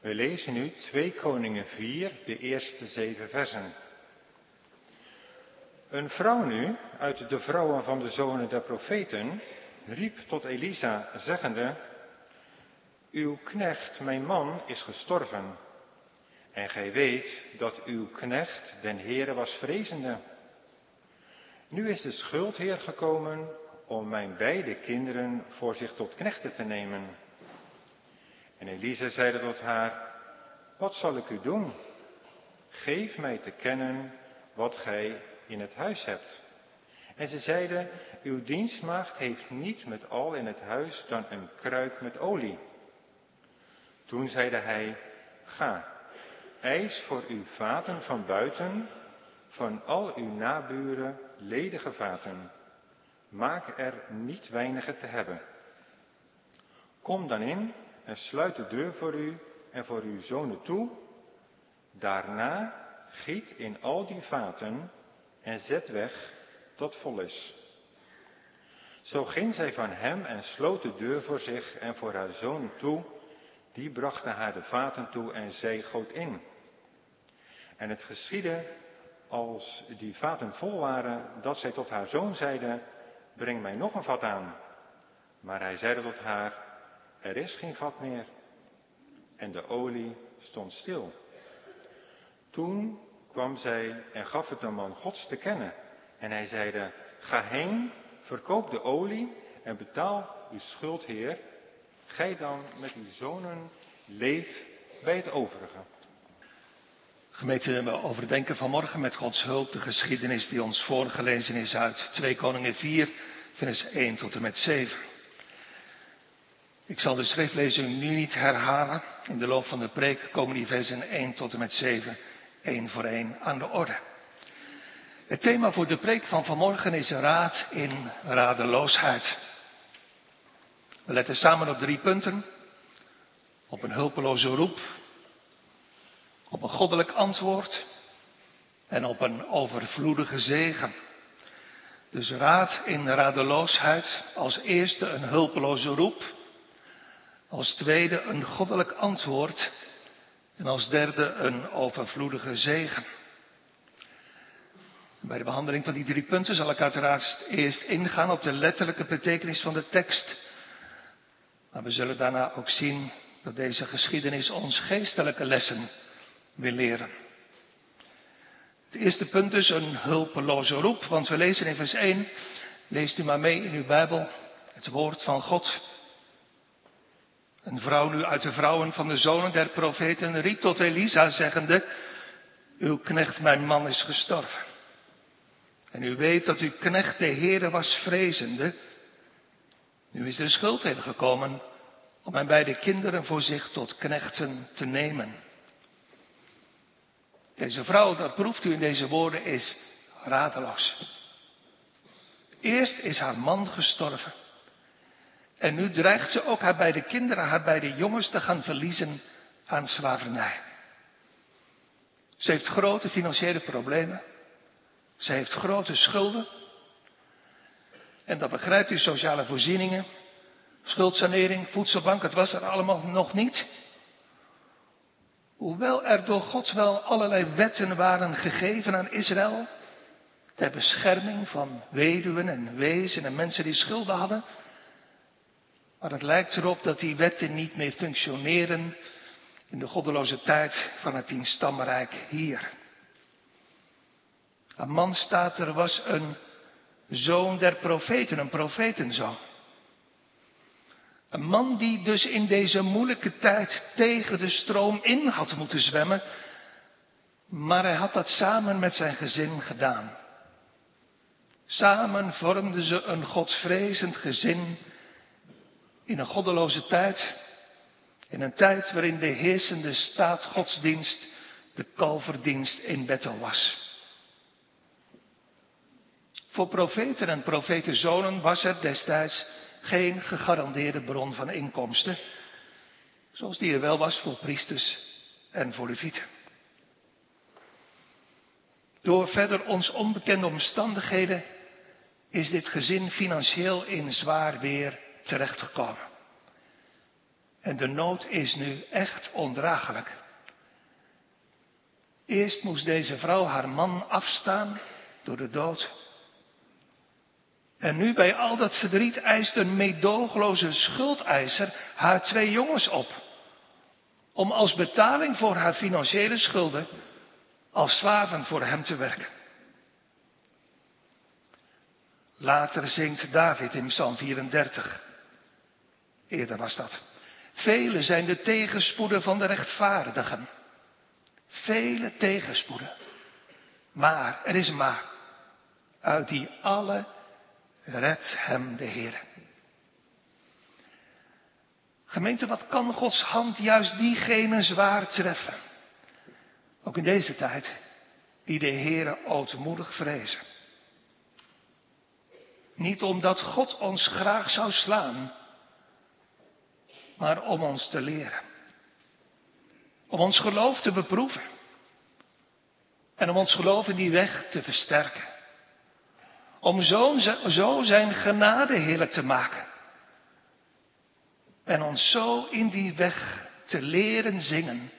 We lezen nu 2 Koningen 4, de eerste zeven versen. Een vrouw nu uit de vrouwen van de zonen der profeten riep tot Elisa, zeggende, Uw knecht, mijn man, is gestorven. En gij weet dat uw knecht den Heere was vrezende. Nu is de schuldheer gekomen om mijn beide kinderen voor zich tot knechten te nemen. En Elisa zeide tot haar, wat zal ik u doen? Geef mij te kennen wat gij in het huis hebt. En ze zeiden, uw dienstmaagd heeft niet met al in het huis dan een kruik met olie. Toen zeide hij, ga, eis voor uw vaten van buiten, van al uw naburen ledige vaten. Maak er niet weinige te hebben. Kom dan in en sluit de deur voor u en voor uw zonen toe. Daarna giet in al die vaten en zet weg tot vol is. Zo ging zij van hem en sloot de deur voor zich en voor haar zoon toe. Die brachten haar de vaten toe en zij goot in. En het geschiedde, als die vaten vol waren, dat zij tot haar zoon zeide, breng mij nog een vat aan. Maar hij zeide tot haar, er is geen vat meer. En de olie stond stil. Toen kwam zij en gaf het de man Gods te kennen. En hij zeide, ga heen, verkoop de olie en betaal uw schuld, Heer. Gij dan met uw zonen leef bij het overige. Gemeente, we overdenken vanmorgen met Gods hulp de geschiedenis die ons voorgelezen is uit 2 Koningen 4, vers 1 tot en met 7. Ik zal de schriftlezing nu niet herhalen. In de loop van de preek komen die versen 1 tot en met 7 één voor één aan de orde. Het thema voor de preek van vanmorgen is raad in radeloosheid. We letten samen op drie punten. Op een hulpeloze roep, op een goddelijk antwoord en op een overvloedige zegen. Dus raad in radeloosheid, als eerste een hulpeloze roep, als tweede een goddelijk antwoord en als derde een overvloedige zegen. Bij de behandeling van die drie punten zal ik uiteraard eerst ingaan op de letterlijke betekenis van de tekst. Maar we zullen daarna ook zien dat deze geschiedenis ons geestelijke lessen wil leren. Het eerste punt is een hulpeloze roep, want we lezen in vers 1, leest u maar mee in uw Bijbel, het woord van God. Een vrouw nu uit de vrouwen van de zonen der profeten riep tot Elisa zeggende, uw knecht mijn man is gestorven. En u weet dat uw knecht de Heere was vrezende. Nu is er schuld in gekomen om mijn beide kinderen voor zich tot knechten te nemen. Deze vrouw, dat proeft u in deze woorden, is radeloos. Eerst is haar man gestorven. En nu dreigt ze ook haar beide kinderen, haar beide jongens te gaan verliezen aan slavernij. Ze heeft grote financiële problemen. Ze heeft grote schulden. En dat begrijpt u, sociale voorzieningen, schuldsanering, voedselbank, het was er allemaal nog niet. Hoewel er door God wel allerlei wetten waren gegeven aan Israël, ter bescherming van weduwen en wezen en mensen die schulden hadden, maar het lijkt erop dat die wetten niet meer functioneren in de goddeloze tijd van het tienstammenrijk hier. Een man staat er was een zoon der profeten, een profetenzoon. Een man die dus in deze moeilijke tijd tegen de stroom in had moeten zwemmen, maar hij had dat samen met zijn gezin gedaan. Samen vormden ze een godsvrezend gezin in een goddeloze tijd, in een tijd waarin de heersende staat godsdienst de kalverdienst in Bethel was. Voor profeten en profetenzonen was er destijds geen gegarandeerde bron van inkomsten, zoals die er wel was voor priesters en voor levieten. Door verder ons onbekende omstandigheden is dit gezin financieel in zwaar weer terechtgekomen. En de nood is nu echt ondraaglijk. Eerst moest deze vrouw haar man afstaan door de dood. En nu bij al dat verdriet eist een meedoogloze schuldeiser haar twee jongens op. Om als betaling voor haar financiële schulden als slaven voor hem te werken. Later zingt David in Psalm 34. Eerder was dat. Vele zijn de tegenspoeden van de rechtvaardigen. Vele tegenspoeden. Maar, er is maar. Uit die alle redt hem de Heer. Gemeente, wat kan Gods hand juist diegenen zwaar treffen? Ook in deze tijd, die de Heere ootmoedig vrezen. Niet omdat God ons graag zou slaan, maar om ons te leren. Om ons geloof te beproeven. En om ons geloof in die weg te versterken. Om zo, zo zijn genade heerlijk te maken. En ons zo in die weg te leren zingen.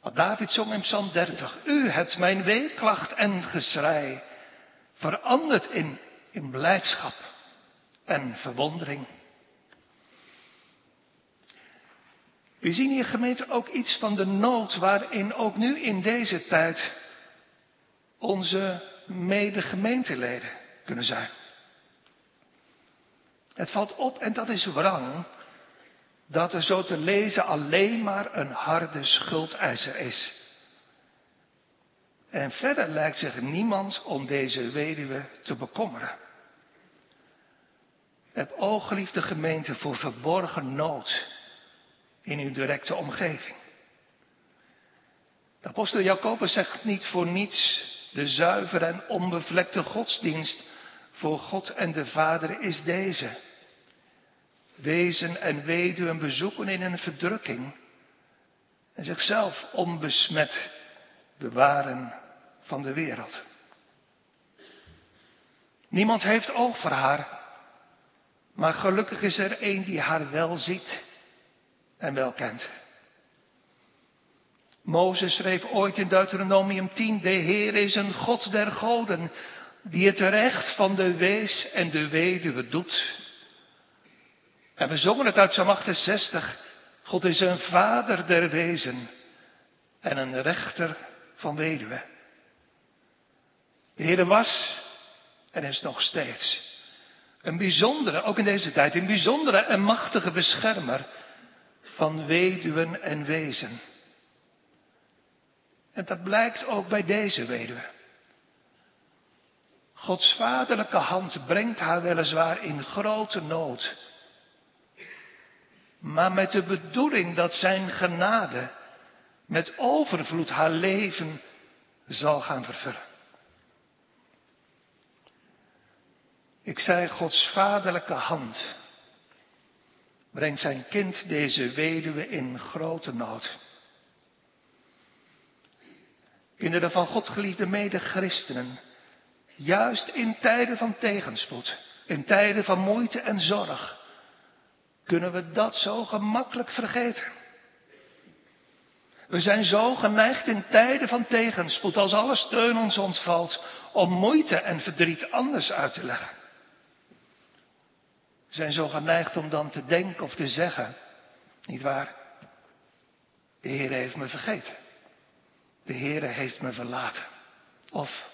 Wat David zong in Psalm 30. U hebt mijn weeklacht en geschrei veranderd in, in blijdschap en verwondering. We zien hier gemeente ook iets van de nood waarin ook nu in deze tijd onze mede-gemeenteleden kunnen zijn. Het valt op, en dat is wrang, dat er zo te lezen alleen maar een harde schuldeiser is. En verder lijkt zich niemand om deze weduwe te bekommeren. Heb oog, geliefde gemeente, voor verborgen nood in uw directe omgeving. De apostel Jacobus zegt niet voor niets, de zuivere en onbevlekte godsdienst voor God en de Vader is deze. Wezen en weduwen bezoeken in een verdrukking en zichzelf onbesmet bewaren van de wereld. Niemand heeft oog voor haar, maar gelukkig is er een die haar wel ziet en wel kent. Mozes schreef ooit in Deuteronomium 10, de Heer is een God der goden, die het recht van de wees en de weduwe doet. En we zongen het uit Psalm 68, God is een vader der wezen en een rechter van weduwe. De Heer was en is nog steeds een bijzondere, ook in deze tijd, een bijzondere en machtige beschermer van weduwen en wezen. En dat blijkt ook bij deze weduwe. Gods vaderlijke hand brengt haar weliswaar in grote nood. Maar met de bedoeling dat zijn genade met overvloed haar leven zal gaan vervullen. Ik zei Gods vaderlijke hand brengt zijn kind deze weduwe in grote nood. Kinderen van God geliefde mede-christenen, juist in tijden van tegenspoed, in tijden van moeite en zorg, kunnen we dat zo gemakkelijk vergeten. We zijn zo geneigd in tijden van tegenspoed, als alle steun ons ontvalt, om moeite en verdriet anders uit te leggen. Zijn zo geneigd om dan te denken of te zeggen, niet waar? De Heer heeft me vergeten. De Heer heeft me verlaten. Of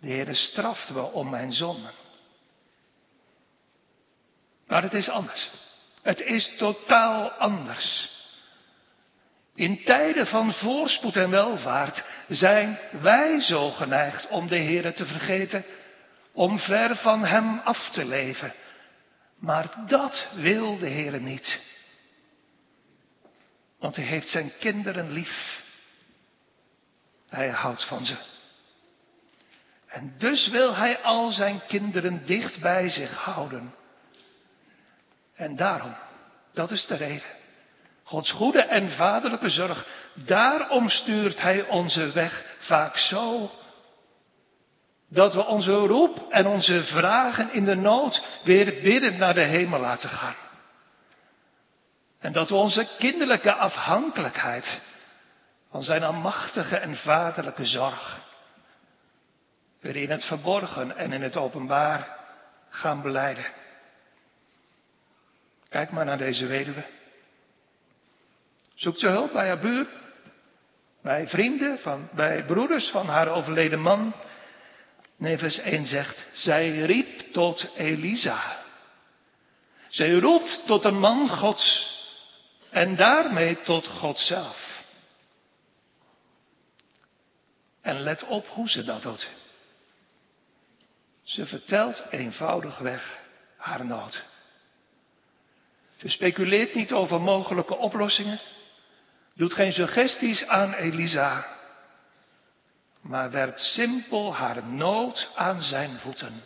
de Heer straft me om mijn zonden. Maar het is anders. Het is totaal anders. In tijden van voorspoed en welvaart zijn wij zo geneigd om de Heer te vergeten om ver van Hem af te leven. Maar dat wil de Heer niet. Want Hij heeft zijn kinderen lief. Hij houdt van ze. En dus wil Hij al zijn kinderen dicht bij zich houden. En daarom, dat is de reden. Gods goede en vaderlijke zorg, daarom stuurt Hij onze weg vaak zo dat we onze roep en onze vragen in de nood weer bidden naar de hemel laten gaan. En dat we onze kinderlijke afhankelijkheid van zijn almachtige en vaderlijke zorg weer in het verborgen en in het openbaar gaan beleiden. Kijk maar naar deze weduwe. Zoekt ze hulp bij haar buur, bij vrienden, van, bij broeders van haar overleden man. Nee, vers 1 zegt, zij riep tot Elisa. Zij roept tot een man Gods en daarmee tot God zelf. En let op hoe ze dat doet. Ze vertelt eenvoudigweg haar nood. Ze speculeert niet over mogelijke oplossingen, doet geen suggesties aan Elisa, maar werpt simpel haar nood aan zijn voeten.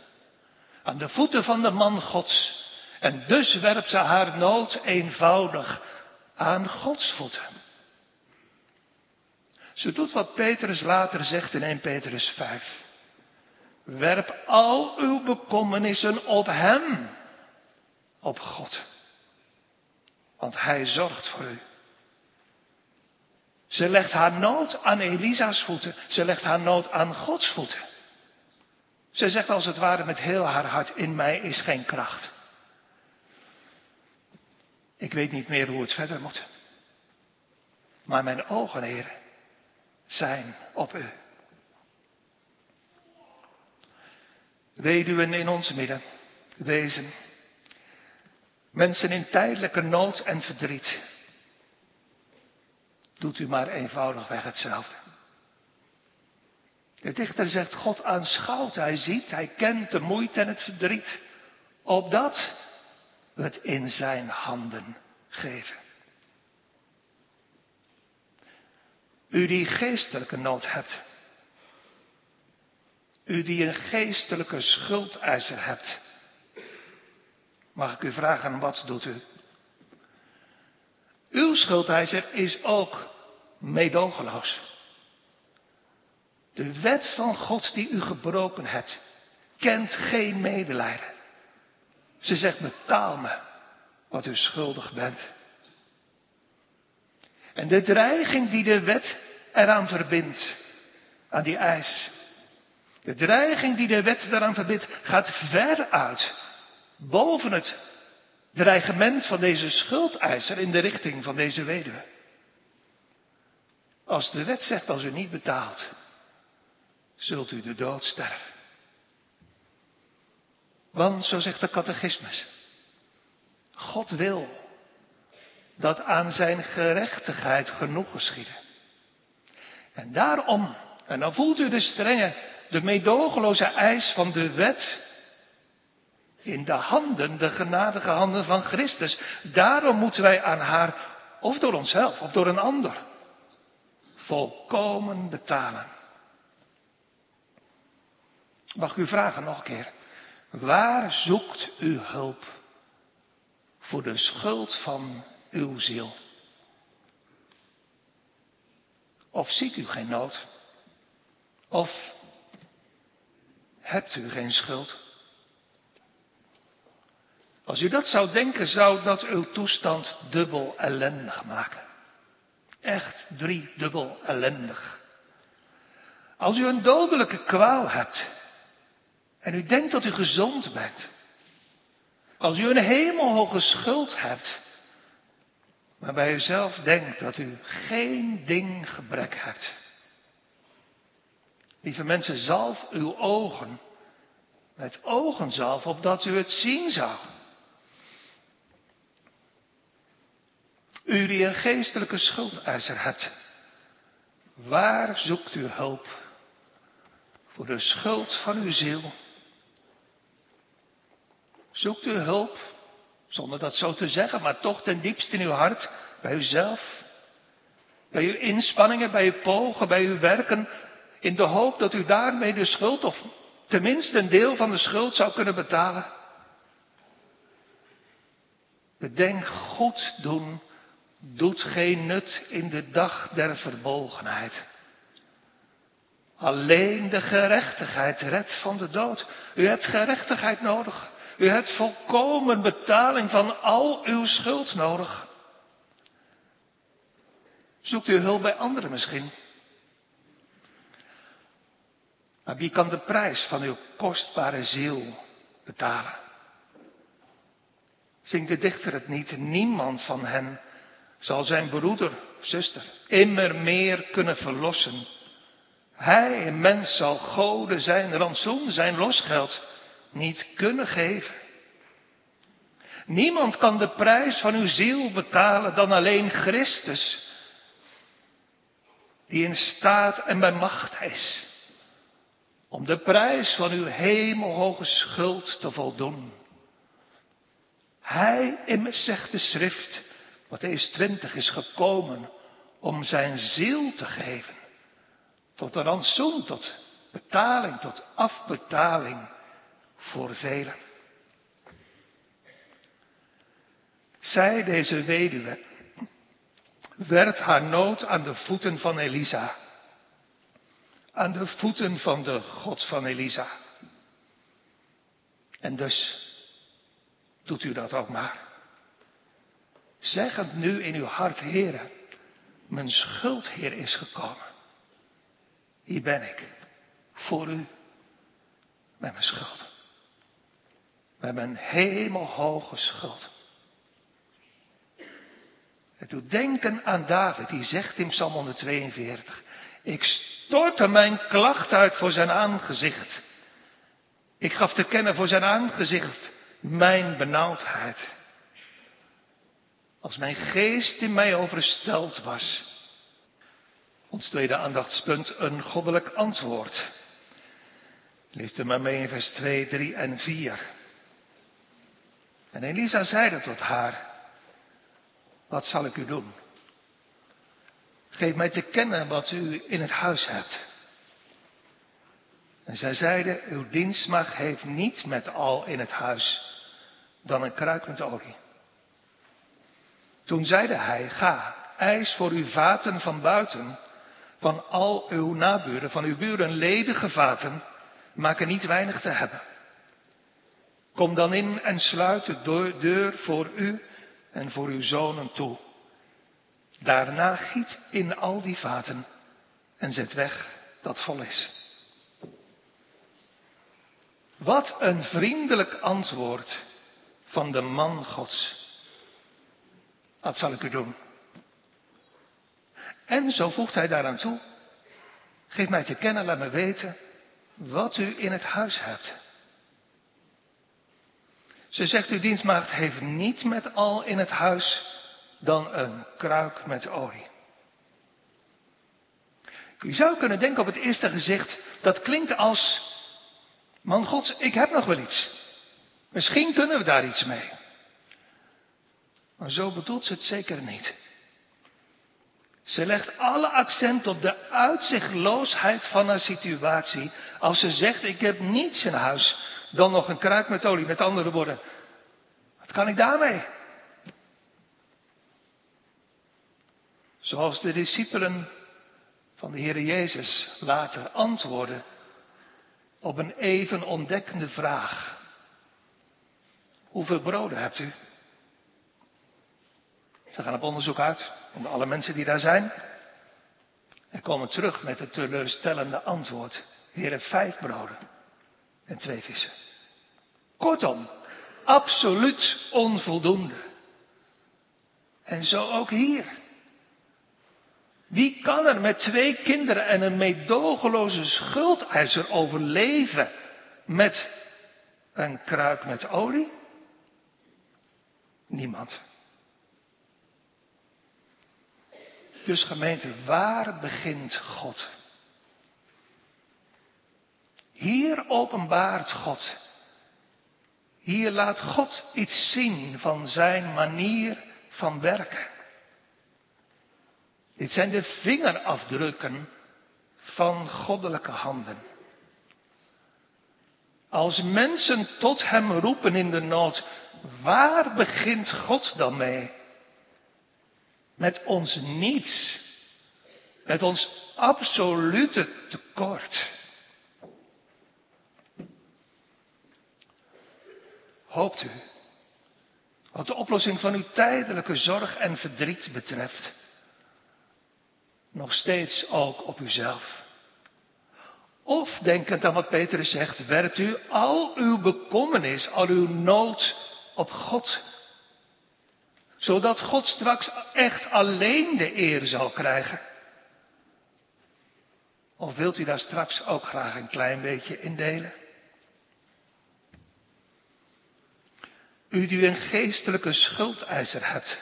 Aan de voeten van de man Gods. En dus werpt ze haar nood eenvoudig aan Gods voeten. Ze doet wat Petrus later zegt in 1 Petrus 5. Werp al uw bekommernissen op Hem, op God. Want Hij zorgt voor u. Ze legt haar nood aan Elisa's voeten. Ze legt haar nood aan Gods voeten. Ze zegt als het ware met heel haar hart, in mij is geen kracht. Ik weet niet meer hoe het verder moet. Maar mijn ogen, Heer, zijn op u. Weduwen in ons midden, wezen. Mensen in tijdelijke nood en verdriet. Doet u maar eenvoudigweg hetzelfde. De dichter zegt, God aanschouwt, hij ziet, hij kent de moeite en het verdriet, opdat we het in zijn handen geven. U die geestelijke nood hebt, u die een geestelijke schuldeiser hebt, mag ik u vragen, wat doet u? Uw schuldeiser is ook meedogenloos. De wet van God die u gebroken hebt, kent geen medelijden. Ze zegt, betaal me wat u schuldig bent. En de dreiging die de wet eraan verbindt, aan die eis, de dreiging die de wet eraan verbindt, gaat ver uit, boven het dreigement van deze schuldeiser in de richting van deze weduwe. Als de wet zegt, als u niet betaalt, zult u de dood sterven. Want, zo zegt de catechismus, God wil dat aan zijn gerechtigheid genoeg geschieden. En daarom, en dan voelt u de strenge, de meedogenloze eis van de wet in de handen, de genadige handen van Christus. Daarom moeten wij aan haar, of door onszelf, of door een ander, volkomen betalen. Mag ik u vragen nog een keer, waar zoekt u hulp voor de schuld van uw ziel? Of ziet u geen nood? Of hebt u geen schuld? Als u dat zou denken, zou dat uw toestand dubbel ellendig maken. Echt drie dubbel ellendig. Als u een dodelijke kwaal hebt en u denkt dat u gezond bent. Als u een hemelhoge schuld hebt, maar bij uzelf denkt dat u geen ding gebrek hebt. Lieve mensen, zalf uw ogen met ogenzalf, opdat u het zien zou. U die een geestelijke schuldeiser hebt, waar zoekt u hulp voor de schuld van uw ziel? Zoekt u hulp, zonder dat zo te zeggen, maar toch ten diepste in uw hart, bij uzelf? Bij uw inspanningen, bij uw pogen, bij uw werken, in de hoop dat u daarmee de schuld, of tenminste een deel van de schuld zou kunnen betalen? Bedenk goed doen doet geen nut in de dag der verbolgenheid. Alleen de gerechtigheid redt van de dood. U hebt gerechtigheid nodig. U hebt volkomen betaling van al uw schuld nodig. Zoekt u hulp bij anderen misschien? Maar wie kan de prijs van uw kostbare ziel betalen? Zingt de dichter het niet? Niemand van hen zal zijn broeder of zuster immer meer kunnen verlossen. Hij, een mens, zal goden zijn rantsoen, zijn losgeld niet kunnen geven. Niemand kan de prijs van uw ziel betalen dan alleen Christus, die in staat en bij macht is om de prijs van uw hemelhoge schuld te voldoen. Hij, immers zegt de schrift, Matthäus 20 is gekomen om zijn ziel te geven. Tot een rantsoen, tot betaling, tot afbetaling voor velen. Zij, deze weduwe, werd haar nood aan de voeten van Elisa. Aan de voeten van de God van Elisa. En dus doet u dat ook maar. Zeg het nu in uw hart, heren, mijn schuldheer is gekomen. Hier ben ik, voor u, met mijn schuld. Met mijn hemelhoge schuld. Het doet denken aan David, die zegt in Psalm 142, ik stortte mijn klacht uit voor zijn aangezicht. Ik gaf te kennen voor zijn aangezicht mijn benauwdheid. Als mijn geest in mij oversteld was. Ons tweede aandachtspunt, een goddelijk antwoord. Lees er maar mee in vers 2, 3 en 4. En Elisa zeide tot haar, wat zal ik u doen? Geef mij te kennen wat u in het huis hebt. En zij zeiden, uw dienstmacht heeft niet met al in het huis dan een kruik met olie. Toen zeide hij, ga, eis voor uw vaten van buiten, van al uw naburen, van uw buren ledige vaten, maak er niet weinig te hebben. Kom dan in en sluit de deur voor u en voor uw zonen toe. Daarna giet in al die vaten en zet weg dat vol is. Wat een vriendelijk antwoord van de man Gods. Dat zal ik u doen. En zo voegt hij daaraan toe. Geef mij te kennen, laat me weten wat u in het huis hebt. Ze zegt, uw dienstmaagd heeft niet met al in het huis dan een kruik met olie. U zou kunnen denken op het eerste gezicht, dat klinkt als, man gods, ik heb nog wel iets. Misschien kunnen we daar iets mee. Maar zo bedoelt ze het zeker niet. Ze legt alle accent op de uitzichtloosheid van haar situatie. Als ze zegt, ik heb niets in huis dan nog een kruik met olie. Met andere woorden, wat kan ik daarmee? Zoals de discipelen van de Heer Jezus later antwoorden op een even ontdekkende vraag. Hoeveel broden hebt u? Ze gaan op onderzoek uit, onder alle mensen die daar zijn. En komen terug met het teleurstellende antwoord. Heren, vijf broden en twee vissen. Kortom, absoluut onvoldoende. En zo ook hier. Wie kan er met twee kinderen en een meedogenloze schuldeiser overleven met een kruik met olie? Niemand. Dus gemeente, waar begint God? Hier openbaart God. Hier laat God iets zien van zijn manier van werken. Dit zijn de vingerafdrukken van goddelijke handen. Als mensen tot Hem roepen in de nood, waar begint God dan mee? Met ons niets. Met ons absolute tekort. Hoopt u, wat de oplossing van uw tijdelijke zorg en verdriet betreft, nog steeds ook op uzelf? Of denkend aan wat Petrus zegt, werpt u al uw bekommernis, al uw nood op God. Zodat God straks echt alleen de eer zal krijgen. Of wilt u daar straks ook graag een klein beetje in delen? U die een geestelijke schuldeiser hebt.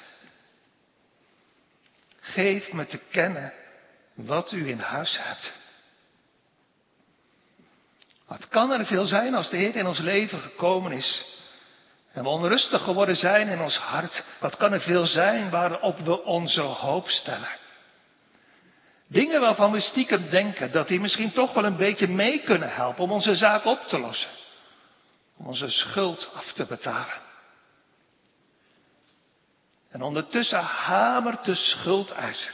Geef me te kennen wat u in huis hebt. Wat kan er veel zijn als de Heer in ons leven gekomen is en we onrustig geworden zijn in ons hart? Wat kan er veel zijn waarop we onze hoop stellen? Dingen waarvan we stiekem denken dat die misschien toch wel een beetje mee kunnen helpen om onze zaak op te lossen. Om onze schuld af te betalen. En ondertussen hamert de schuldeiser.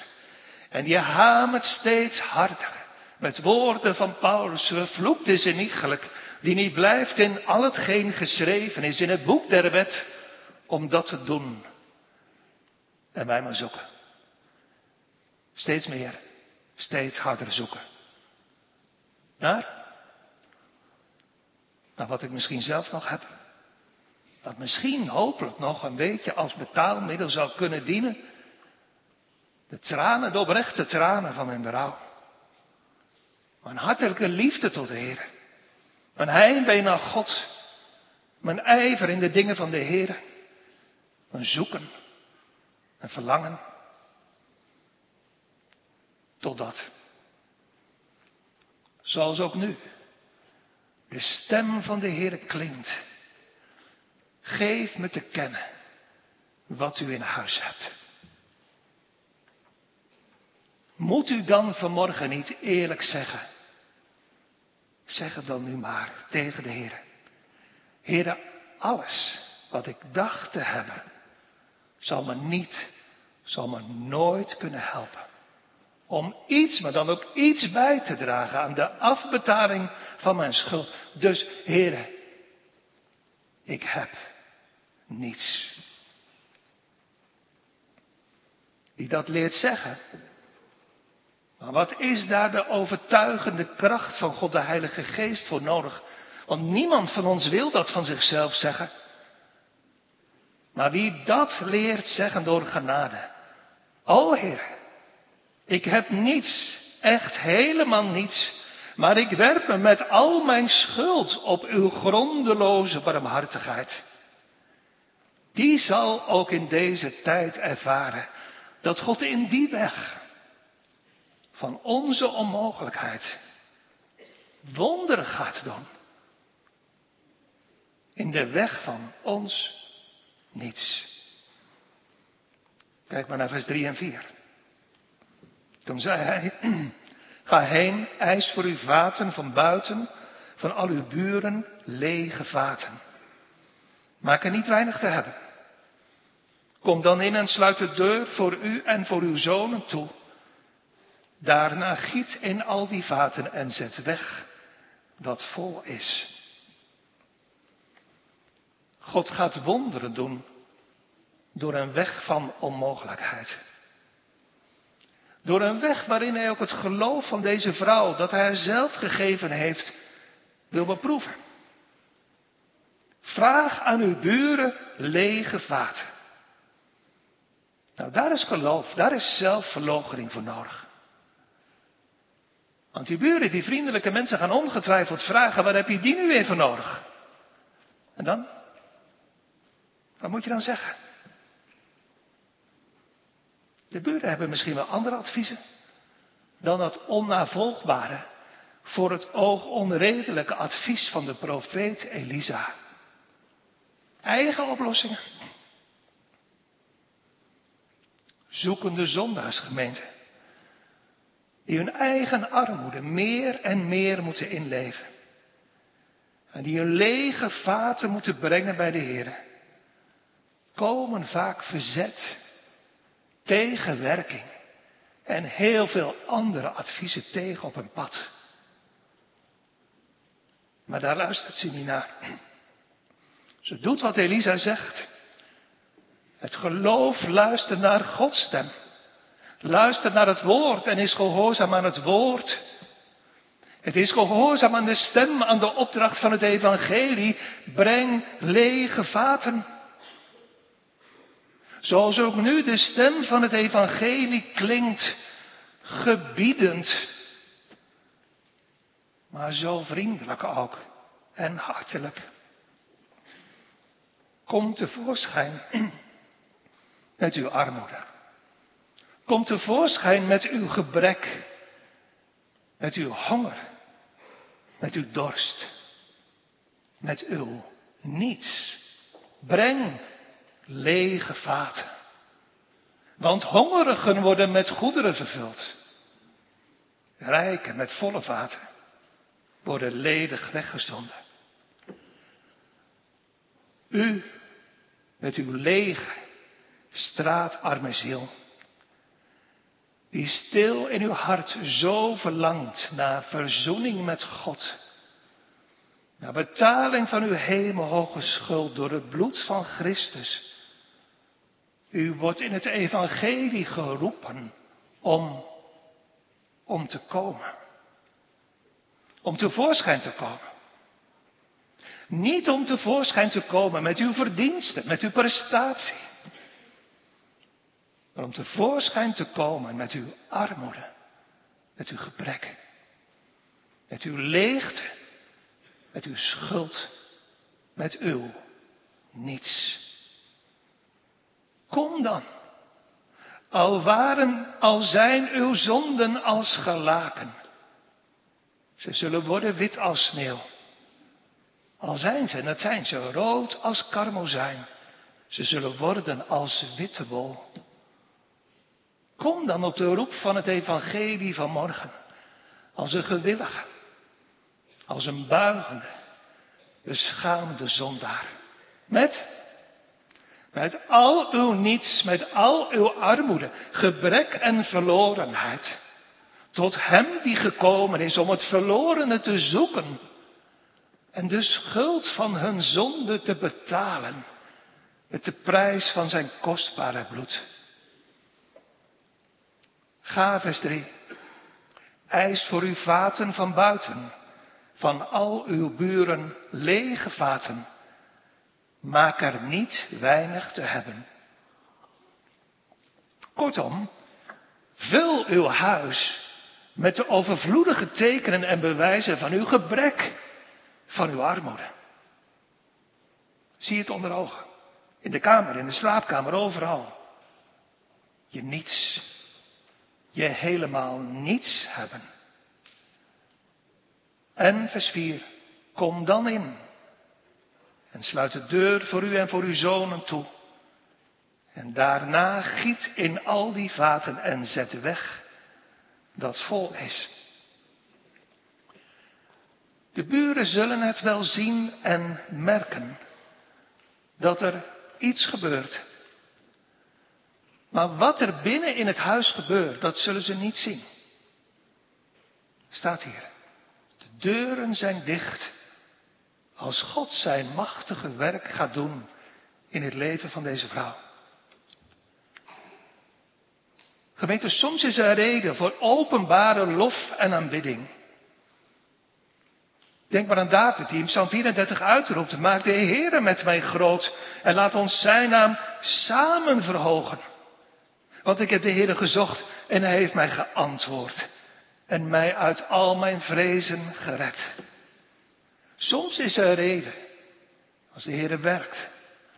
En die hamert steeds harder. Met woorden van Paulus, vervloekt is eniegelijk, die niet blijft in al hetgeen geschreven is in het boek der wet, om dat te doen. En wij maar zoeken. Steeds meer, steeds harder zoeken. Naar? Naar wat ik misschien zelf nog heb. Dat misschien hopelijk nog een beetje als betaalmiddel zou kunnen dienen. De tranen, de oprechte tranen van mijn berouw. Mijn hartelijke liefde tot de Heer. Mijn heimwee naar God. Mijn ijver in de dingen van de Heer. Mijn zoeken. Mijn verlangen. Totdat. Zoals ook nu. De stem van de Heer klinkt. Geef me te kennen wat u in huis hebt. Moet u dan vanmorgen niet eerlijk zeggen? Zeg het dan nu maar tegen de Heer. Heer, alles wat ik dacht te hebben, zal me niet, zal me nooit kunnen helpen. Om iets, maar dan ook iets bij te dragen aan de afbetaling van mijn schuld. Dus, Heer, ik heb niets. Wie dat leert zeggen. Maar wat is daar de overtuigende kracht van God de Heilige Geest voor nodig? Want niemand van ons wil dat van zichzelf zeggen. Maar wie dat leert zeggen door genade. O Heer, ik heb niets, echt helemaal niets. Maar ik werp me met al mijn schuld op uw grondeloze barmhartigheid die zal ook in deze tijd ervaren dat God in die weg van onze onmogelijkheid wonderen gaat doen. In de weg van ons niets. Kijk maar naar vers 3 en 4. Toen zei hij, ga heen, eis voor uw vaten van buiten, van al uw buren lege vaten. Maak er niet weinig te hebben. Kom dan in en sluit de deur voor u en voor uw zonen toe. Daarna giet in al die vaten en zet weg dat vol is. God gaat wonderen doen door een weg van onmogelijkheid. Door een weg waarin hij ook het geloof van deze vrouw, dat hij zelf gegeven heeft, wil beproeven. Vraag aan uw buren lege vaten. Nou, daar is geloof, daar is zelfverloochening voor nodig. Want die buren, die vriendelijke mensen gaan ongetwijfeld vragen, waar heb je die nu weer voor nodig? En dan? Wat moet je dan zeggen? De buren hebben misschien wel andere adviezen dan dat onnavolgbare, voor het oog onredelijke advies van de profeet Elisa. Eigen oplossingen zoekende zondaarsgemeente. Die hun eigen armoede meer en meer moeten inleven. En die hun lege vaten moeten brengen bij de Heer. Komen vaak verzet, tegenwerking en heel veel andere adviezen tegen op hun pad. Maar daar luistert ze niet naar. Ze doet wat Elisa zegt. Het geloof luistert naar Gods stem. Luistert naar het woord en is gehoorzaam aan het woord. Het is gehoorzaam aan de stem, aan de opdracht van het evangelie. Breng lege vaten. Zoals ook nu de stem van het evangelie klinkt, gebiedend. Maar zo vriendelijk ook en hartelijk. Kom tevoorschijn met uw armoede. Kom tevoorschijn met uw gebrek, met uw honger, met uw dorst, met uw niets. Breng lege vaten. Want hongerigen worden met goederen vervuld. Rijken met volle vaten worden ledig weggezonden. U met uw lege, straatarme ziel, die stil in uw hart zo verlangt naar verzoening met God, naar betaling van uw hemelhoge schuld door het bloed van Christus. U wordt in het evangelie geroepen om, om te komen. Om tevoorschijn te komen. Niet om tevoorschijn te komen met uw verdiensten, met uw prestatie. Maar om tevoorschijn te komen met uw armoede, met uw gebrek, met uw leegte, met uw schuld, met uw niets. Kom dan. Al waren, al zijn uw zonden als gelaken. Ze zullen worden wit als sneeuw. Al zijn ze, en dat zijn ze, rood als karmozijn. Ze zullen worden als witte wol. Kom dan op de roep van het evangelie van morgen. Als een gewillige. Als een buigende. Beschaamde zondaar. Met? Met al uw niets, met al uw armoede, gebrek en verlorenheid. Tot hem die gekomen is om het verlorene te zoeken en de schuld van hun zonde te betalen met de prijs van zijn kostbare bloed. Ga, vers 3. Eis voor uw vaten van buiten, van al uw buren lege vaten. Maak er niet weinig te hebben. Kortom, vul uw huis met de overvloedige tekenen en bewijzen van uw gebrek van uw armoede. Zie het onder ogen. In de kamer, in de slaapkamer, overal. Je niets. Je helemaal niets hebben. En vers 4. Kom dan in. En sluit de deur voor u en voor uw zonen toe. En daarna giet in al die vaten en zet weg dat vol is. De buren zullen het wel zien en merken dat er iets gebeurt. Maar wat er binnen in het huis gebeurt, dat zullen ze niet zien. Staat hier. De deuren zijn dicht als God zijn machtige werk gaat doen in het leven van deze vrouw. Gemeente, soms is er reden voor openbare lof en aanbidding. Denk maar aan David die in Psalm 34 uitroept. Maak de Heere met mij groot en laat ons zijn naam samen verhogen. Want ik heb de Heere gezocht en hij heeft mij geantwoord. En mij uit al mijn vrezen gered. Soms is er reden, als de Heere werkt,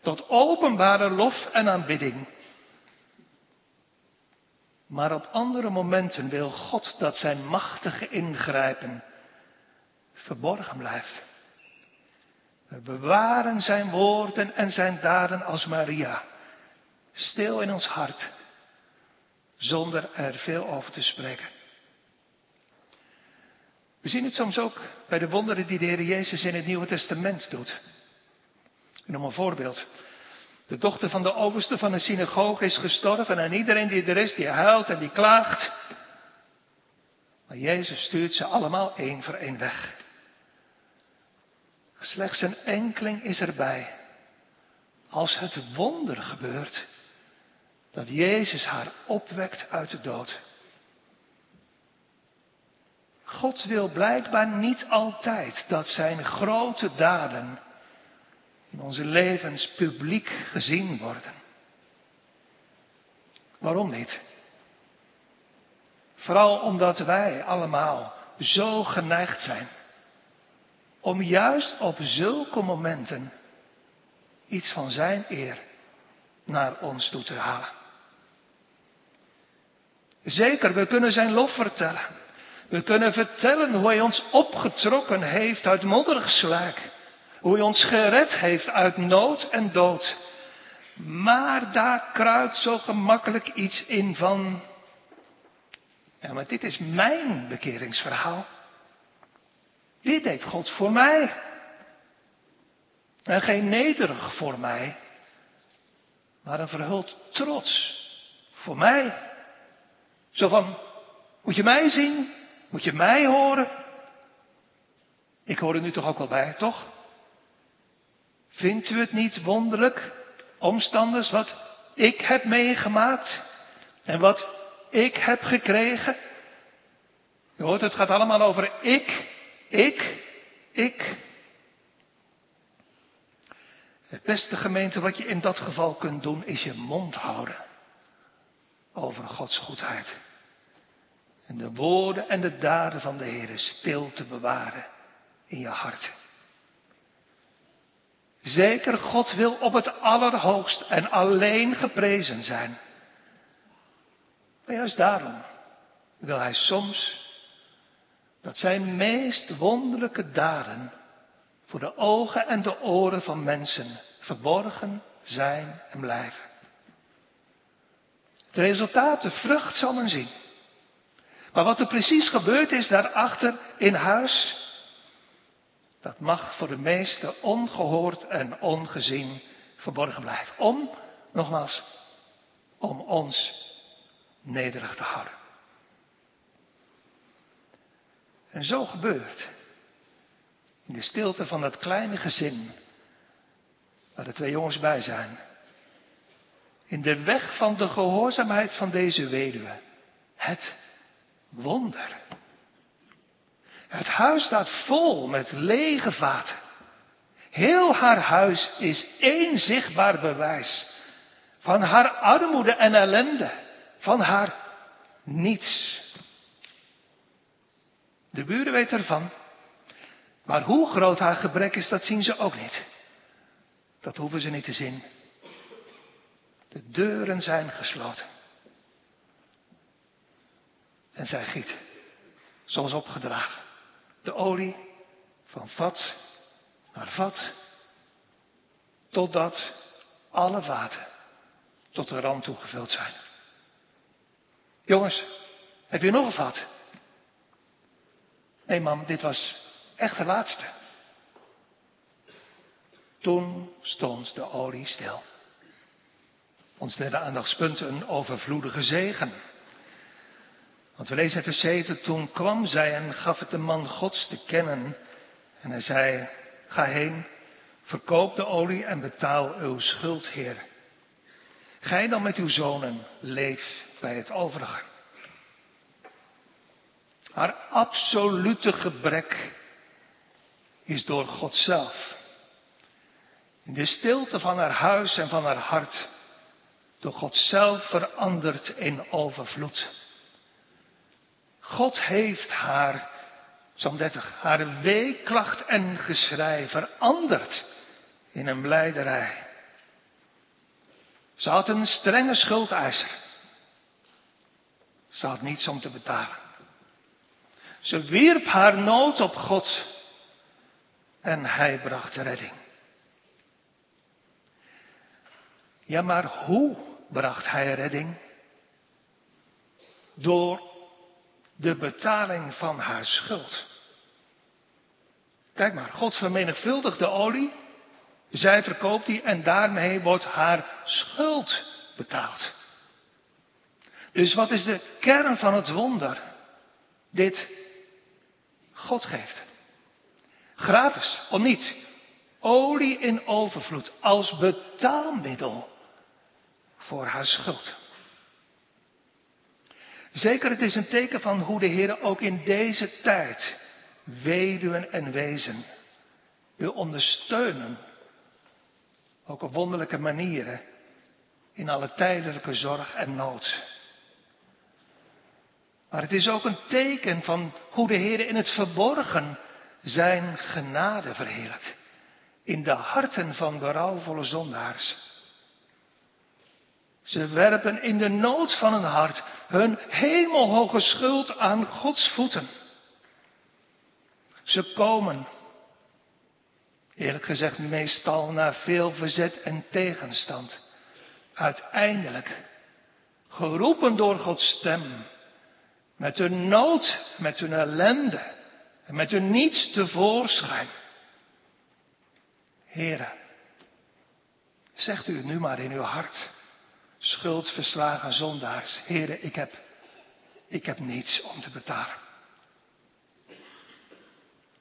tot openbare lof en aanbidding. Maar op andere momenten wil God dat zijn machtige ingrijpen verborgen blijft. We bewaren zijn woorden en zijn daden als Maria, stil in ons hart, zonder er veel over te spreken. We zien het soms ook bij de wonderen die de Heer Jezus in het Nieuwe Testament doet. Ik noem een voorbeeld. De dochter van de overste van de synagoge is gestorven en iedereen die er is, die huilt en die klaagt. Maar Jezus stuurt ze allemaal één voor één weg. Slechts een enkeling is erbij. Als het wonder gebeurt, dat Jezus haar opwekt uit de dood. God wil blijkbaar niet altijd dat zijn grote daden in onze levens publiek gezien worden. Waarom niet? Vooral omdat wij allemaal zo geneigd zijn om juist op zulke momenten iets van Zijn eer naar ons toe te halen. Zeker, we kunnen Zijn lof vertellen. We kunnen vertellen hoe Hij ons opgetrokken heeft uit modderig. Hoe Hij ons gered heeft uit nood en dood. Maar daar kruipt zo gemakkelijk iets in van. Ja, maar dit is mijn bekeringsverhaal. Dit deed God voor mij. En geen nederig voor mij, maar een verhuld trots voor mij. Zo van, moet je mij zien? Moet je mij horen? Ik hoor er nu toch ook wel bij, toch? Vindt u het niet wonderlijk, omstanders, wat ik heb meegemaakt en wat ik heb gekregen? Je hoort, het gaat allemaal over ik, ik, ik. Het beste gemeente wat je in dat geval kunt doen is je mond houden over Gods goedheid. En de woorden en de daden van de Heer stil te bewaren in je hart. Zeker, God wil op het allerhoogst en alleen geprezen zijn. Maar juist daarom wil Hij soms dat Zijn meest wonderlijke daden voor de ogen en de oren van mensen verborgen zijn en blijven. Het resultaat, de vrucht zal men zien. Maar wat er precies gebeurd is daarachter in huis, dat mag voor de meesten ongehoord en ongezien verborgen blijven. Om, nogmaals, om ons nederig te houden. En zo gebeurt in de stilte van dat kleine gezin, waar de twee jongens bij zijn, in de weg van de gehoorzaamheid van deze weduwe, het wonder. Het huis staat vol met lege vaten. Heel haar huis is één zichtbaar bewijs van haar armoede en ellende, van haar niets. De buren weten ervan. Maar hoe groot haar gebrek is, dat zien ze ook niet. Dat hoeven ze niet te zien. De deuren zijn gesloten. En zij giet, zoals opgedragen, de olie van vat naar vat, totdat alle vaten tot de rand toegevuld zijn. Jongens, heb je nog een vat? Nee, mam, dit was echt de laatste. Toen stond de olie stil. Ons derde aandachtspunt een overvloedige zegen. Want we lezen in vers 7, toen kwam zij en gaf het de man Gods te kennen. En hij zei, ga heen, verkoop de olie en betaal uw schuld, Heer. Gij dan met uw zonen, leef bij het overige. Haar absolute gebrek is door God zelf. In de stilte van haar huis en van haar hart door God zelf veranderd in overvloed. God heeft haar, Psalm 30, haar weeklacht en geschrei veranderd in een blijderij. Ze had een strenge schuldeiser. Ze had niets om te betalen. Ze wierp haar nood op God en hij bracht redding. Ja, maar hoe bracht hij redding? Door de betaling van haar schuld. Kijk maar, God vermenigvuldigt de olie, zij verkoopt die en daarmee wordt haar schuld betaald. Dus wat is de kern van het wonder? Dit God geeft. Gratis, om niet. Olie in overvloed als betaalmiddel voor haar schuld. Zeker, het is een teken van hoe de Heer ook in deze tijd weduwen en wezen wil ondersteunen. Ook op wonderlijke manieren in alle tijdelijke zorg en nood. Maar het is ook een teken van hoe de Heer in het verborgen zijn genade verheerlijkt. In de harten van berouwvolle zondaars. Ze werpen in de nood van hun hart hun hemelhoge schuld aan Gods voeten. Ze komen, eerlijk gezegd meestal na veel verzet en tegenstand, uiteindelijk, geroepen door Gods stem, met hun nood, met hun ellende en met hun niets tevoorschijn. Heren, zegt u het nu maar in uw hart schuldverslagen zondaars. Heren, ik heb, ik heb niets om te betalen.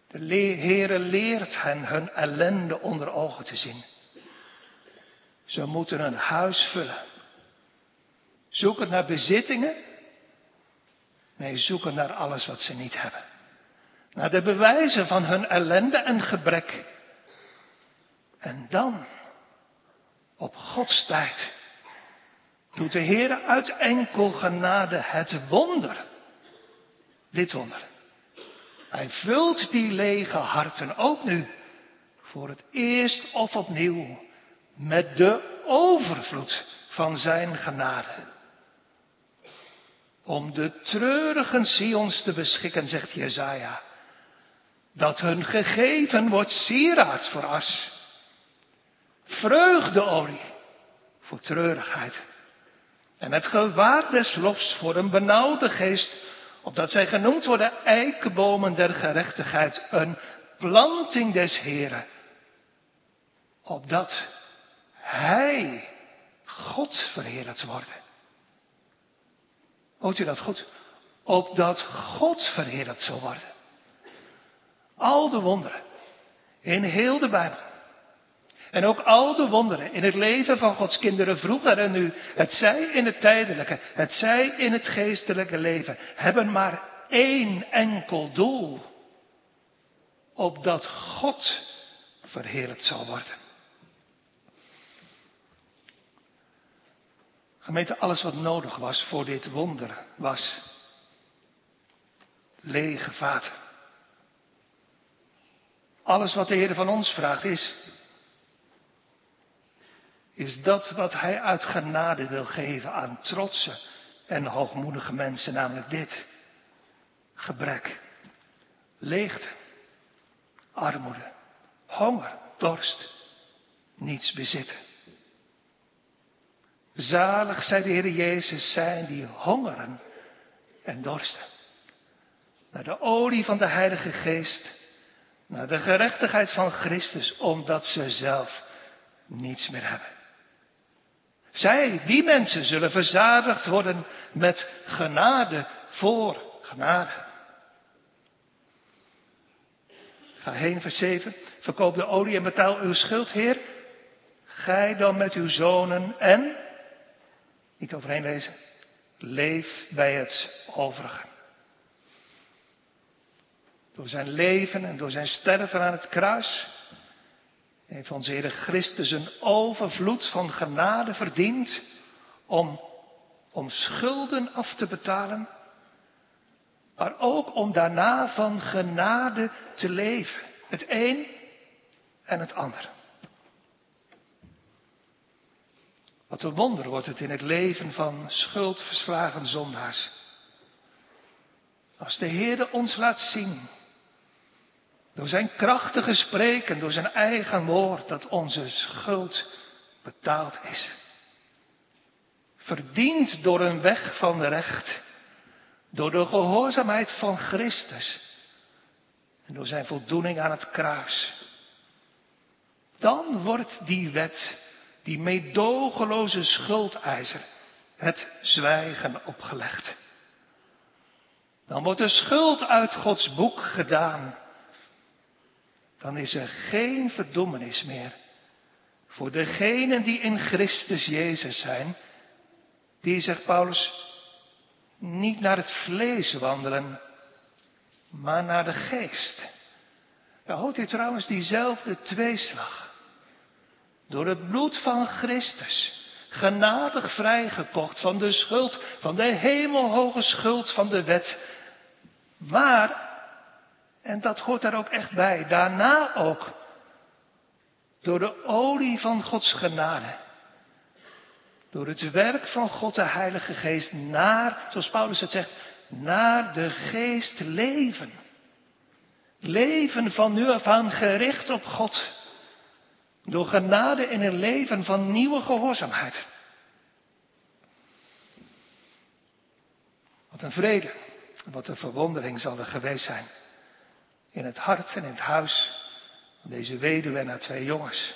De Heere leert hen hun ellende onder ogen te zien. Ze moeten een huis vullen. Zoeken naar bezittingen. Nee, zoeken naar alles wat ze niet hebben. Naar de bewijzen van hun ellende en gebrek. En dan, op Gods tijd, doet de Heer uit enkel genade het wonder. Dit wonder. Hij vult die lege harten ook nu voor het eerst of opnieuw met de overvloed van zijn genade. Om de treurigen Sions te beschikken, zegt Jezaja, dat hun gegeven wordt sieraad voor as, vreugdeolie voor treurigheid en het gewaad des lofs voor een benauwde geest, opdat zij genoemd worden eikenbomen der gerechtigheid, een planting des Heren, opdat Hij God verheerlijkt worden. Hoort u dat goed? Opdat God verheerlijkt zal worden. Al de wonderen in heel de Bijbel en ook al de wonderen in het leven van Gods kinderen vroeger en nu, het zij in het tijdelijke, het zij in het geestelijke leven, hebben maar één enkel doel. Opdat God verheerlijkt zal worden. Gemeente, alles wat nodig was voor dit wonder was lege vaten. Alles wat de Heer van ons vraagt is is dat wat hij uit genade wil geven aan trotse en hoogmoedige mensen, namelijk dit. Gebrek, leegte, armoede, honger, dorst, niets bezitten. Zalig, zei de Heer Jezus, zijn die hongeren en dorsten. Naar de olie van de Heilige Geest, naar de gerechtigheid van Christus, omdat ze zelf niets meer hebben. Zij, die mensen, zullen verzadigd worden met genade voor genade. Ga heen, vers 7. Verkoop de olie en betaal uw schuld, Heer. Gij dan met uw zonen en, niet overheen lezen, leef bij het overige. Door zijn leven en door zijn sterven aan het kruis heeft onze Heer Christus een overvloed van genade verdiend om, om schulden af te betalen, maar ook om daarna van genade te leven. Het een en het ander. Wat een wonder wordt het in het leven van schuldverslagen zondaars. Als de Heer ons laat zien door zijn krachtige spreken, door zijn eigen woord, dat onze schuld betaald is. Verdiend door een weg van recht, door de gehoorzaamheid van Christus en door zijn voldoening aan het kruis. Dan wordt die wet, die meedogenloze schuldeiser, het zwijgen opgelegd. Dan wordt de schuld uit Gods boek gedaan dan is er geen verdommenis meer voor degenen die in Christus Jezus zijn, die, zegt Paulus, niet naar het vlees wandelen, maar naar de geest. Daar hoort u trouwens diezelfde tweeslag. Door het bloed van Christus, genadig vrijgekocht van de schuld, van de hemelhoge schuld van de wet. Maar, en dat hoort daar ook echt bij, daarna ook, door de olie van Gods genade. Door het werk van God de Heilige Geest naar, zoals Paulus het zegt, naar de geest leven. Leven van nu af aan gericht op God. Door genade in een leven van nieuwe gehoorzaamheid. Wat een vrede, wat een verwondering zal er geweest zijn. In het hart en in het huis van deze weduwe en haar twee jongens.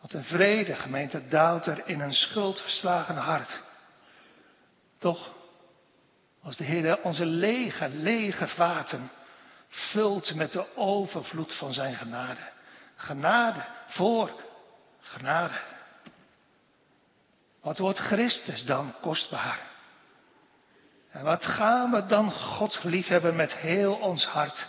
Wat een vrede, gemeente, daalt er in een schuldverslagen hart. Toch, als de Heer onze lege, lege vaten vult met de overvloed van zijn genade. Genade voor genade. Wat wordt Christus dan kostbaar? En wat gaan we dan God liefhebben met heel ons hart?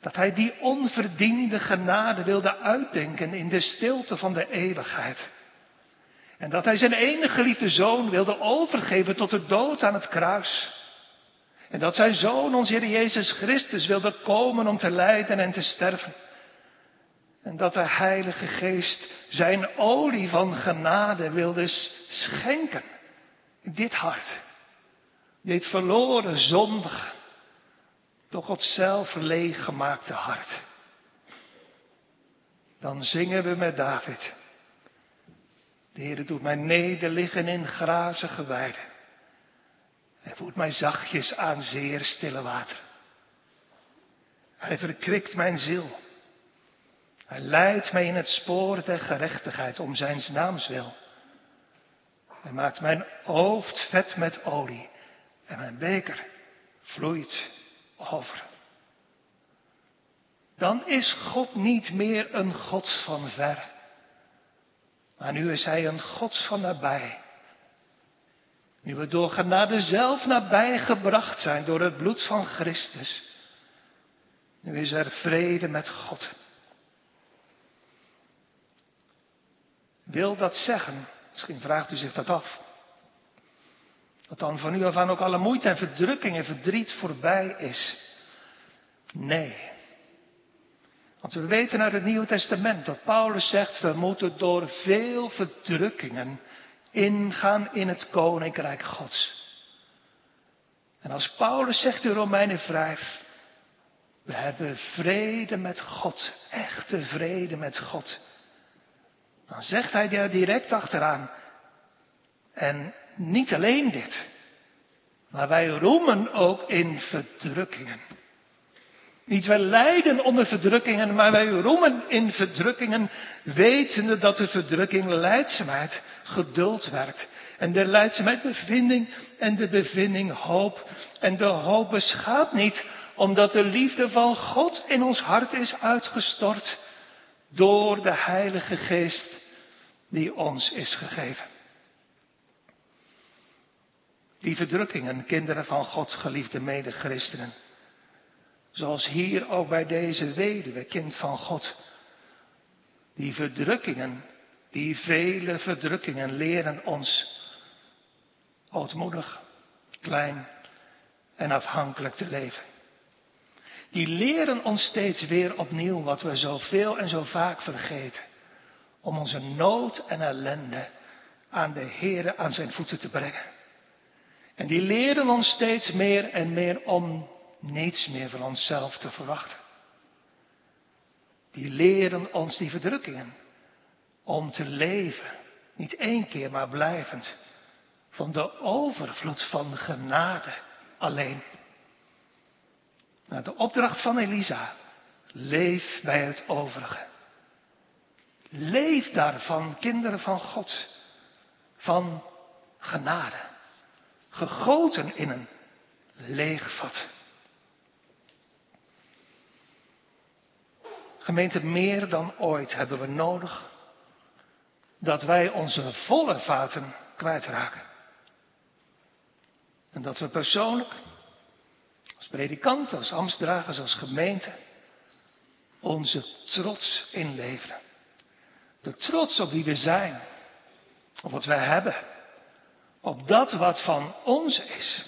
Dat Hij die onverdiende genade wilde uitdenken in de stilte van de eeuwigheid. En dat Hij zijn enige geliefde zoon wilde overgeven tot de dood aan het kruis. En dat zijn zoon, ons Heer Jezus Christus, wilde komen om te lijden en te sterven. En dat de Heilige Geest zijn olie van genade wilde schenken. In dit hart. Dit verloren, zondige, door God zelf leeggemaakte hart. Dan zingen we met David. De Heer doet mij nederliggen in grazige weiden. Hij voert mij zachtjes aan zeer stille water. Hij verkwikt mijn ziel. Hij leidt mij in het spoor der gerechtigheid om zijn naams wil. Hij maakt mijn hoofd vet met olie en mijn beker vloeit over. Dan is God niet meer een God van ver. Maar nu is Hij een God van nabij. Nu we door genade zelf nabij gebracht zijn door het bloed van Christus. Nu is er vrede met God. Wil dat zeggen, misschien vraagt u zich dat af, dat dan van nu af aan ook alle moeite en verdrukking en verdriet voorbij is? Nee. Want we weten uit het Nieuwe Testament dat Paulus zegt, we moeten door veel verdrukkingen ingaan in het koninkrijk Gods. En als Paulus zegt in Romeinen 5, we hebben vrede met God, echte vrede met God. Dan zegt hij daar direct achteraan, en niet alleen dit, maar wij roemen ook in verdrukkingen. Niet wij lijden onder verdrukkingen, maar wij roemen in verdrukkingen, wetende dat de verdrukking leidzaamheid, geduld werkt. En de leidzaamheid bevinding en de bevinding hoop. En de hoop beschaadt niet, omdat de liefde van God in ons hart is uitgestort door de Heilige Geest die ons is gegeven. Die verdrukkingen, kinderen van God, geliefde medechristenen Zoals hier ook bij deze weduwe, kind van God. Die verdrukkingen, die vele verdrukkingen leren ons ootmoedig, klein en afhankelijk te leven. Die leren ons steeds weer opnieuw wat we zoveel en zo vaak vergeten. Om onze nood en ellende aan de Heer aan zijn voeten te brengen. En die leren ons steeds meer en meer om niets meer van onszelf te verwachten. Die leren ons die verdrukkingen om te leven, niet één keer maar blijvend, van de overvloed van genade alleen. Naar de opdracht van Elisa, leef bij het overige. Leef daarvan, kinderen van God, van genade, gegoten in een leeg vat. Gemeente, meer dan ooit hebben we nodig dat wij onze volle vaten kwijtraken. En dat we persoonlijk, als predikant, als ambtsdragers, als gemeente, onze trots inleveren. De trots op wie we zijn, op wat wij hebben, op dat wat van ons is.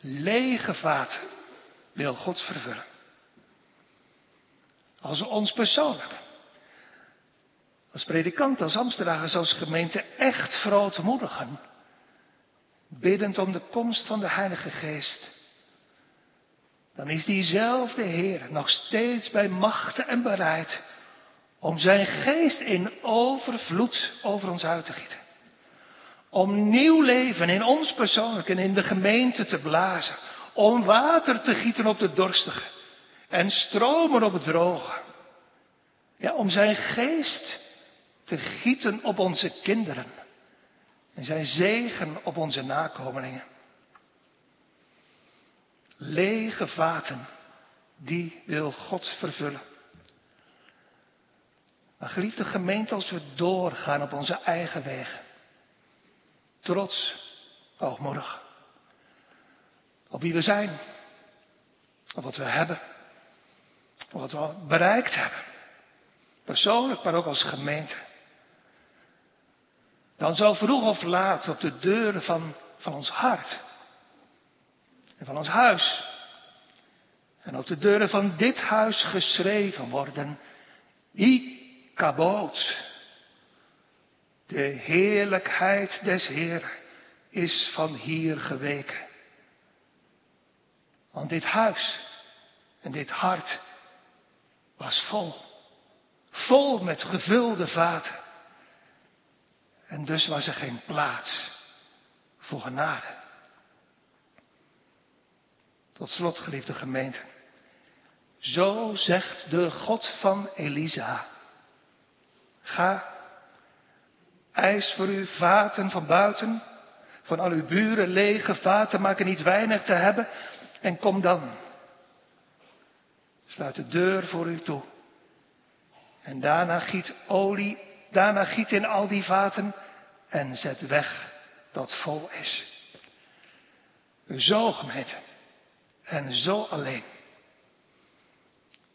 Lege vaten wil God vervullen. Als ons persoonlijk, als predikant, als ambtsdragers, als gemeente echt verootmoedigen, biddend om de komst van de Heilige Geest, dan is diezelfde Heer nog steeds bij machten en bereid om zijn geest in overvloed over ons uit te gieten. Om nieuw leven in ons persoonlijk en in de gemeente te blazen. Om water te gieten op de dorstige en stromen op het droge. Ja, om zijn geest te gieten op onze kinderen. En zijn zegen op onze nakomelingen. Lege vaten, die wil God vervullen. Maar geliefde gemeente, als we doorgaan op onze eigen wegen. Trots, hoogmoedig. Op wie we zijn. Op wat we hebben. Op wat we bereikt hebben. Persoonlijk, maar ook als gemeente. Dan zal vroeg of laat op de deuren van, van ons hart. En van ons huis. En op de deuren van dit huis geschreven worden. Kaboot. De heerlijkheid des Heer is van hier geweken. Want dit huis en dit hart was vol. Vol met gevulde vaten. En dus was er geen plaats voor genade. Tot slot, geliefde gemeente. Zo zegt de God van Elisa. Ga, eis voor u vaten van buiten, van al uw buren lege vaten, maak er niet weinig te hebben, en kom dan. Sluit de deur voor u toe. En daarna giet olie, daarna giet in al die vaten en zet weg dat vol is. Zo gemeten en zo alleen.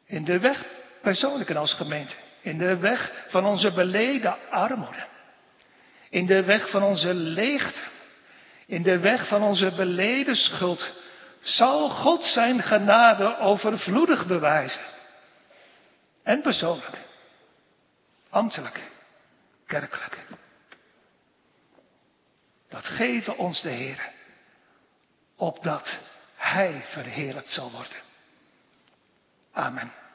In de weg persoonlijk en als gemeente. In de weg van onze beleden armoede. In de weg van onze leegte. In de weg van onze beleden schuld. Zal God zijn genade overvloedig bewijzen. En persoonlijk. Ambtelijk. Kerkelijk. Dat geven ons de Heer. Opdat Hij verheerlijkt zal worden. Amen.